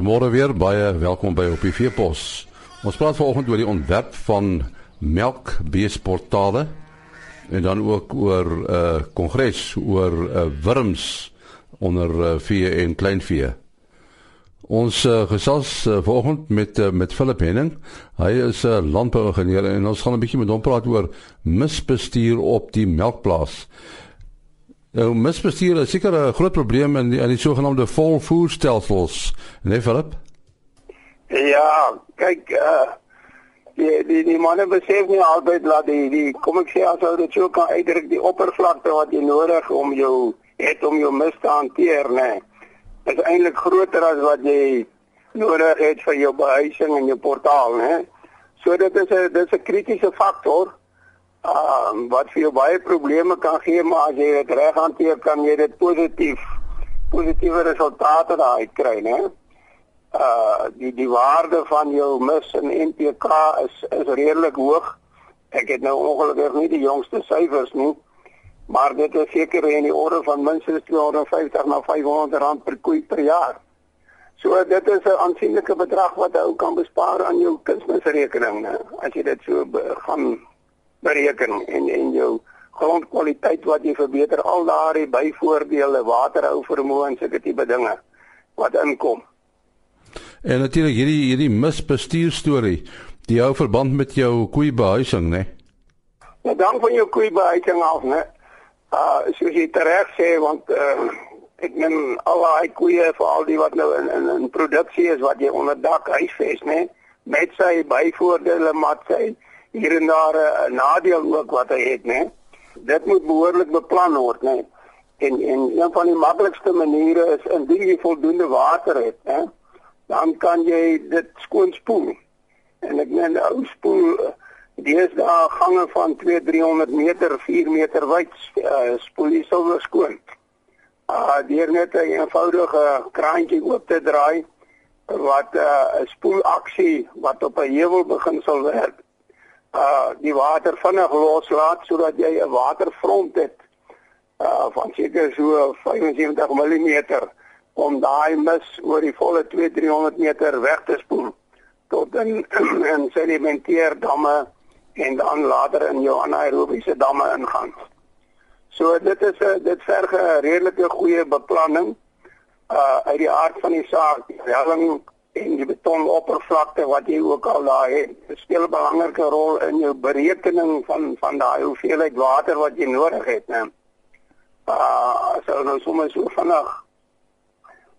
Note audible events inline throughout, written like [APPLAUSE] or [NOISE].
Goeiemôre weer, baie welkom by op die Veepos. Ons praat vanoggend oor die ontwerp van melkbeesportale en dan ook oor 'n uh, kongres oor uh, wurms onder uh, vee en kleinvee. Ons uh, gesels uh, vanoggend met uh, met Philip Henning. Hy is 'n uh, landbouingenieur en ons gaan 'n bietjie met hom praat oor misbestuur op die melkplaas. Nou misbestuur is seker 'n groot probleem in die, in die sogenaamde volvoerstelsels, né, Philip? Ja, kyk uh die die die manne besef nie altyd dat die die kom ek sê as dit so kan uitdruk die oppervlakte wat jy nodig om jou het om jou mis te hanteer nê is eintlik groter as wat jy nodig het vir jou behuising en jou portaal nê so dit is 'n dis 'n kritiese faktor uh, wat vir jou baie probleme kan gee maar as jy dit reg hanteer kan jy dit positief positiewe resultate daai kry nê uh die die waarde van jou mis in NPK is is redelik hoog. Ek het nou ongelukkig nie die jongste syfers nie, maar dit is seker in die orde van minstens 250 na 500 rand per koei per jaar. So dit is 'n aansienlike bedrag wat jy kan bespaar aan jou kunsmisrekening, né? As jy dit so gaan bereken en en jou grondkwaliteit wat jy verbeter al daardie byvoordele, waterhou vermoë en sulke tipe dinge wat inkom. En natuurlik hierdie hierdie misbestuur storie, die hou verband met jou koeibehuising, né? Ja, dan van jou koeibehuising af, né? Uh soos jy reg sê want uh ek men al daai koeie vir al die wat nou in in, in produksie is wat jy onder dak huisves, né? Met sy byvoordele maar sy hier en daar 'n nadeel ook wat hy het, né? Dit moet behoorlik beplan word, né? En en een van die maklikste maniere is indien jy voldoende water het, hè? dan kan jy dit skoon spoel. En ek meen ou spoel dis daar gange van 2 300 meter, 4 meter wyd uh, spoel jy sou skoon. Ah deur net 'n eenvoudige kraantjie oop te draai wat 'n uh, spoelaksie wat op 'n heuwel begin sal werk. Uh die water vinnig loslaat sodat jy 'n waterfront het uh van seker so 75 mm om daai mis oor die volle 2-300 meter weg te spoel tot in [CLEARS THROAT] in sedimenteer damme en dan later in jou anaerobiese damme ingaan. So dit is 'n dit verg 'n redelike goeie beplanning uh uit die aard van die saak, die helling en die betonoppervlakte wat jy ook al daar het, speel 'n belangrike rol in jou berekening van van daai hoeveelheid water wat jy nodig het, né? Uh so nou sommer so vanaand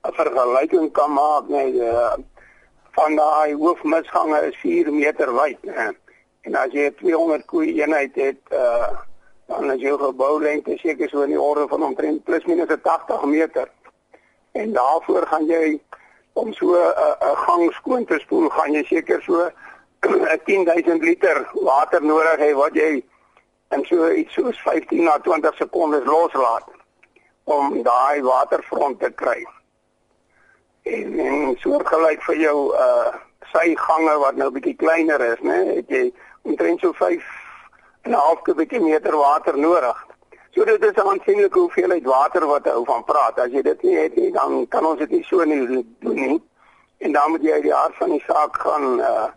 'n vergelyking kan maak met uh, van daai hoofmisgange is 4 meter wyd nê. En as jy 200 koei eenheid het uh dan is jou geboulengte seker so in die orde van omtrent plus minus 80 meter. En daarvoor gaan jy om so 'n uh, 'n gang skoon te spoel, gaan jy seker so [CLEARS THROAT] 10000 liter water nodig hê wat jy in so iets soos 15 na 20 sekondes loslaat om daai waterfront te kry en, en soortgelyk vir jou uh sy gange wat nou bietjie kleiner is, né? Het jy omtrent so 5 en 'n half kubieke meter water nodig. So dit is 'n aansienlike hoeveelheid water wat hy van praat. As jy dit nie het nie, dan kan ons dit nie so nie doen nie. En dan moet jy uit die hart van die saak gaan uh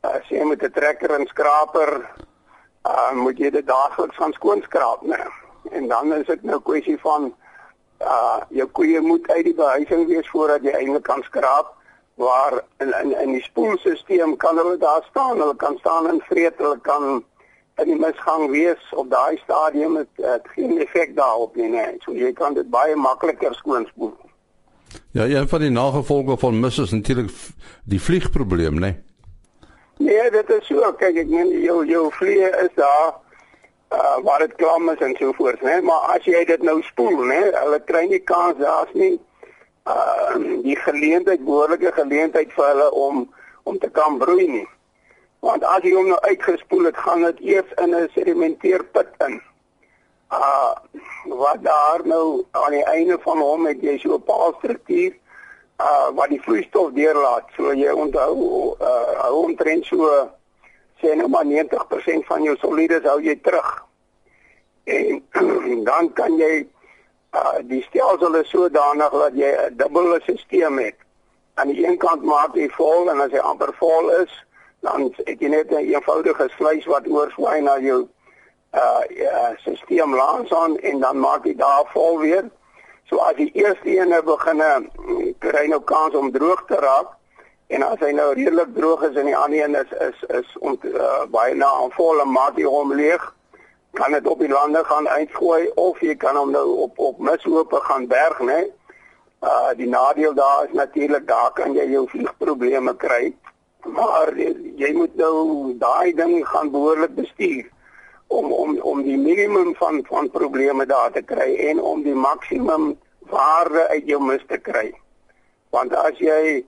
as jy met 'n trekker en skraper uh moet jy dit daagliks gaan skoonskraap, né? En dan is dit nou kwessie van uh jou koeie moet uit die behuising wees voordat jy eintlik kan skraap waar in in in die spoelstelsel kan hulle daar staan hulle kan staan en vreet hulle kan in die misgang wees op daai stadium het, het geen effek daarop nie nee so jy kan dit baie makliker skoon spoel Ja ja van die nagevolge van mis is natuurlik die vliegprobleem nee Nee dit is so kyk ek meen jou jou vliee is daar uh waar dit klam is en so voort, né? Maar as jy dit nou spoel, né, hulle kry nie kans daar's nie uh die geleentheid, behoorlike geleentheid vir hulle om om te kan broei nie. Want as jy hom nou uitgespoel het, gaan dit eers in 'n sedimenteerput in. Uh wat daar nou aan die einde van hom het jy so 'n paalstruktuur uh wat die vloeistof deurlaat. So jy onthou uh hou omtrent so sê nou maar 90% van jou solides hou jy terug. En [CLEARS THROAT] dan kan jy uh, die stelsel is sodanig dat jy 'n dubbele stelsel het. aan die een kant maak hy vol en as hy amper vol is, dan het jy net 'n een eenvoudige sluys wat oorswaai na jou uh ja, stelsel langs aan en dan maak hy daar vol weer. So as die eerste ene begin kry nou kans om droog te raak en as hy nou redelik droog is en die ander een is is is om uh, baie na aan volle maak hy hom leeg kan dit op die lande gaan uitgooi of jy kan hom nou op op mishope gaan berg, né? Uh die nadeel daar is natuurlik daar kan jy jou vliegprobleme kry. Maar jy, moet nou daai ding gaan behoorlik bestuur om om om die minimum van van probleme daar te kry en om die maksimum waarde uit jou mis te kry. Want as jy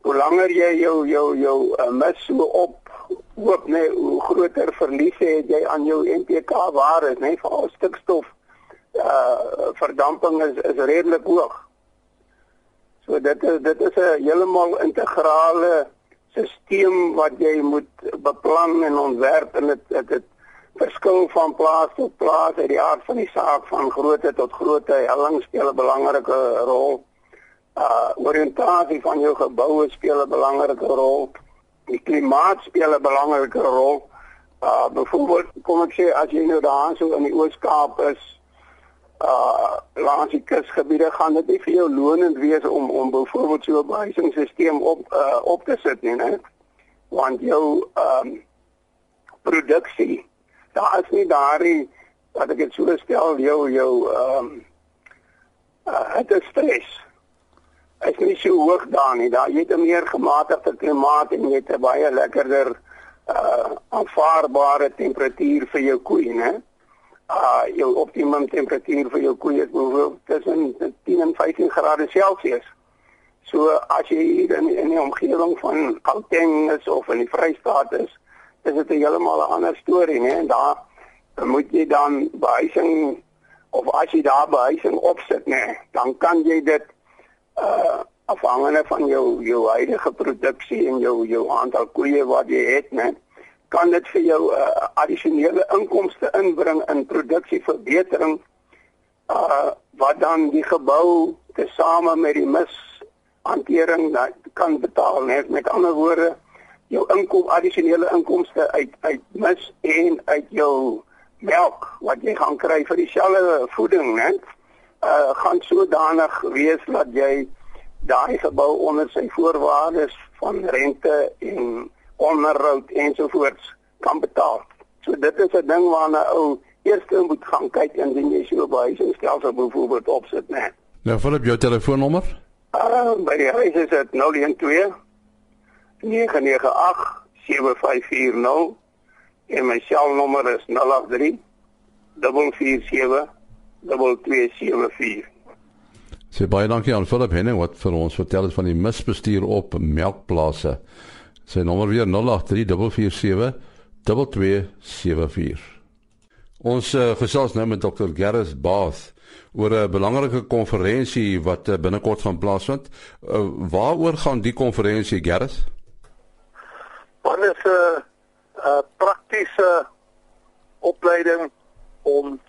hoe langer jy jou jou jou uh, mis so op hoop nee hoe groter verlies het jy aan jou NPK waar is nê nee, vir al stikstof uh verdamping is is redelik hoog. So dit is dit is 'n heeltemal integrale stelsel wat jy moet beplan en ontwerp en dit dit, dit verskil van plaas tot plaas uit die aard van die saak van grootte tot grootte helling speel 'n belangrike rol. Uh oriëntasie van jou geboue speel 'n belangrike rol die klimaat speel 'n belangrike rol. Uh byvoorbeeld kom ek sê as jy nou daar so in die Oos-Kaap is, uh langs die kusgebiede gaan dit nie vir jou lonend wees om om byvoorbeeld so 'n behuisingsstelsel op uh op te sit nie, né? Want jou ehm um, produksie daar is nie daardie wat ek dit sou stel jou jou ehm um, uh dit stres is nie so hoog daar nie. Daar jy het 'n meer gematigde klimaat en jy het 'n baie lekkerder uh aanvaarbare temperatuur vir jou koei, né? Uh jou optimum temperatuur vir jou koei is byvoorbeeld tussen 10 en 15 grade Celsius. So as jy hier in in die omgewing van Gauteng is of in die Vrystaat is, is dit 'n heeltemal 'n ander storie, né? En daar moet jy dan behuising of as jy daar behuising opsit, né, dan kan jy dit uh afhangende van jou jou huidige produksie en jou jou aantal koeie wat jy het, né, kan dit vir jou 'n uh, addisionele inkomste inbring in produksieverbetering uh wat dan die gebou tesame met die mis hantering kan betaal, né, met ander woorde jou inkom addisionele inkomste uit uit mis en uit jou melk wat jy gaan kry vir dieselfde voeding, né? uh gaan sodanig wees dat jy daai gebou onder sy voorwaardes van rente en onderhoud ensovoorts kan betaal. So dit is 'n ding waarna ou eers moet gaan kyk indien jy so 'n behuisingsstelsel byvoorbeeld opsit, né? Nou, vir op jou telefoonnommer? Uh by die huis is dit 012 998 7540 en my selnommer is 083 447 2274. Sê baie dankie aan Philip Henning wat vir ons vertel het van die misbestuur op melkplase. Sy nommer weer 0834472274. Ons uh, gesels nou met Dr. Gareth Bath oor 'n belangrike konferensie wat uh, binnekort gaan plaasvind. Uh, waaroor gaan die konferensie Gareth? Wat is 'n uh, uh, praktiese opleiding om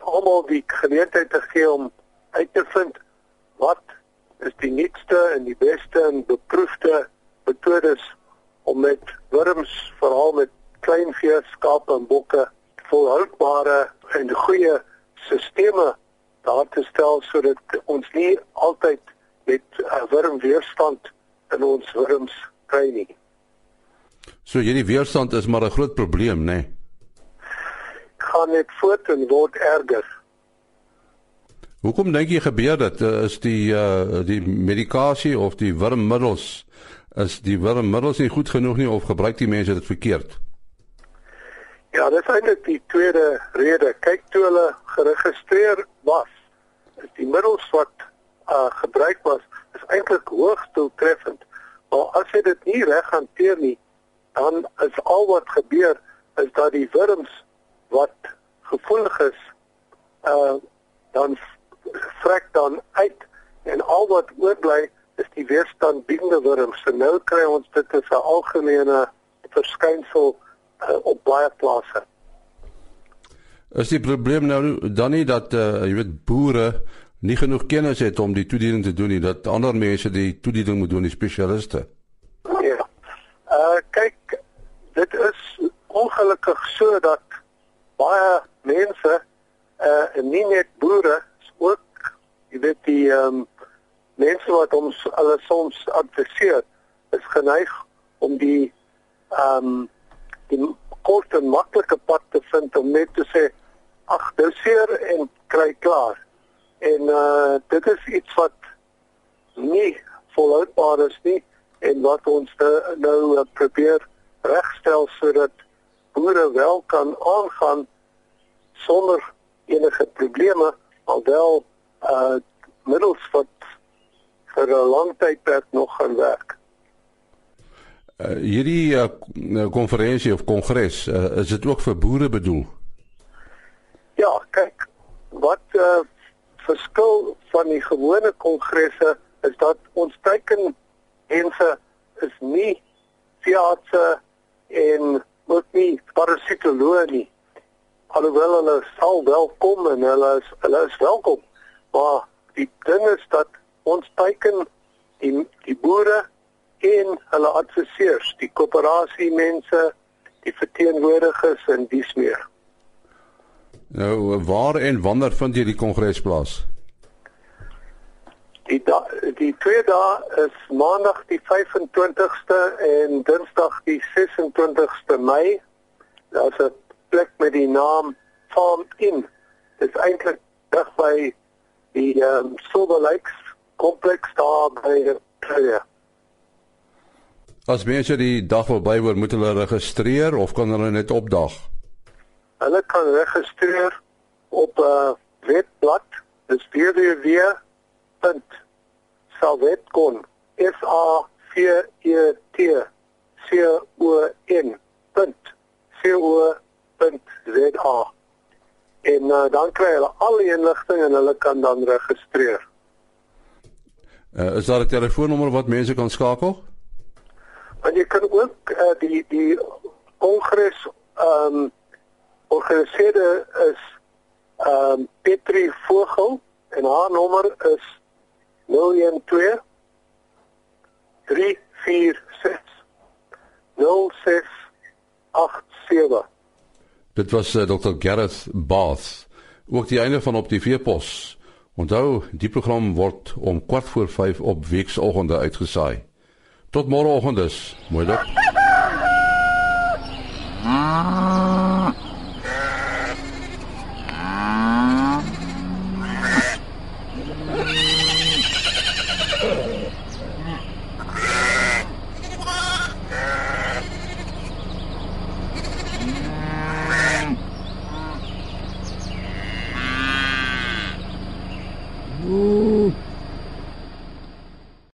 almal die geleentheid te gee om uit te vind wat is die nuutste en die beste en beproefde metodes om met wurms, veral met kleinvee, skape en bokke volhoubare en goeie stelsels daar te stel sodat ons nie altyd met 'n uh, wurmweerstand in ons wurms kry nie. So hierdie weerstand is maar 'n groot probleem, né? Nee? gaan net voort en word erger. Hoekom dink jy gebeur dit? Eh, is die uh die medikasie of die wurmmiddels is die wurmmiddels nie goed genoeg nie of gebruik die mense dit verkeerd? Ja, dit is eintlik die tweede rede. Kyk toe hulle geregistreer was, is die middels wat uh gebruik was, is eintlik hoogs doeltreffend. Maar as jy dit nie reg hanteer nie, dan is al wat gebeur is dat die wurms wat gevoelig is uh dan vrek dan uit en al wat oorbly is die weerstandbiedende wurms. So nou kry ons dit as 'n algemene verskynsel uh, op baie plase. Is die probleem nou dan nie dat uh, jy weet boere nie genoeg kennis het om die toediening te doen nie, dat ander mense die toediening moet doen, die spesialiste. Ja. Uh kyk, dit is ongelukkig so dat baie mense uh nie net boere, ook jy weet die ehm um, mense wat ons hulle soms adviseer is geneig om die ehm um, die kort en maklike pad te vind om net te sê ag doseer en kry klaar. En uh dit is iets wat nie volhoubaar is nie en wat ons nou uh, probeer regstel sodat boere wel kan aangaan sonder enige probleme alhoewel uh middels wat vir 'n lang tydperk nog gaan werk. Uh, hierdie uh, konferensie of kongres, uh, is dit ook vir boere bedoel? Ja, kyk, wat uh, verskil van die gewone kongresse is dat ons teiken mense is nie veeartse en ook nie parasitoloë nie. Alhoewel hulle sal welkom en hulle is hulle is welkom. Maar die ding is dat ons teiken die die boere en hulle adviseurs, die koöperasie mense, die verteenwoordigers en dies meer. Nou waar en wanneer vind jy die kongres plaas? Die da, die twee dae is maandag die 25ste en dinsdag die 26ste Mei. Daar's 'n plek met die naam Farm Inn. Dit is eintlik dig by die ehm um, Silver Lakes kompleks daar by Pretoria. As mense die dag wil bywoon, moet hulle registreer of kan hulle net opdag? Hulle kan registreer op 'n uh, webblad. Dit is www.salvetkon s a v e t c o n c o z a en uh, dan kry hulle al die inligting en hulle kan dan registreer. Uh, is daar 'n telefoonnommer wat mense kan skakel? Want jy kan ook uh, die die kongres ehm um, organiseerde is ehm um, Petri Vogel en haar nommer is 012 346 0687 Dit was uh, Dr. Gareth Bath. Ook die einde van op die veepos. Onthou, die program word om kwart voor 5 op weekoggende uitgesaai. Tot môreoggend dus. Mooi dag. [LAUGHS]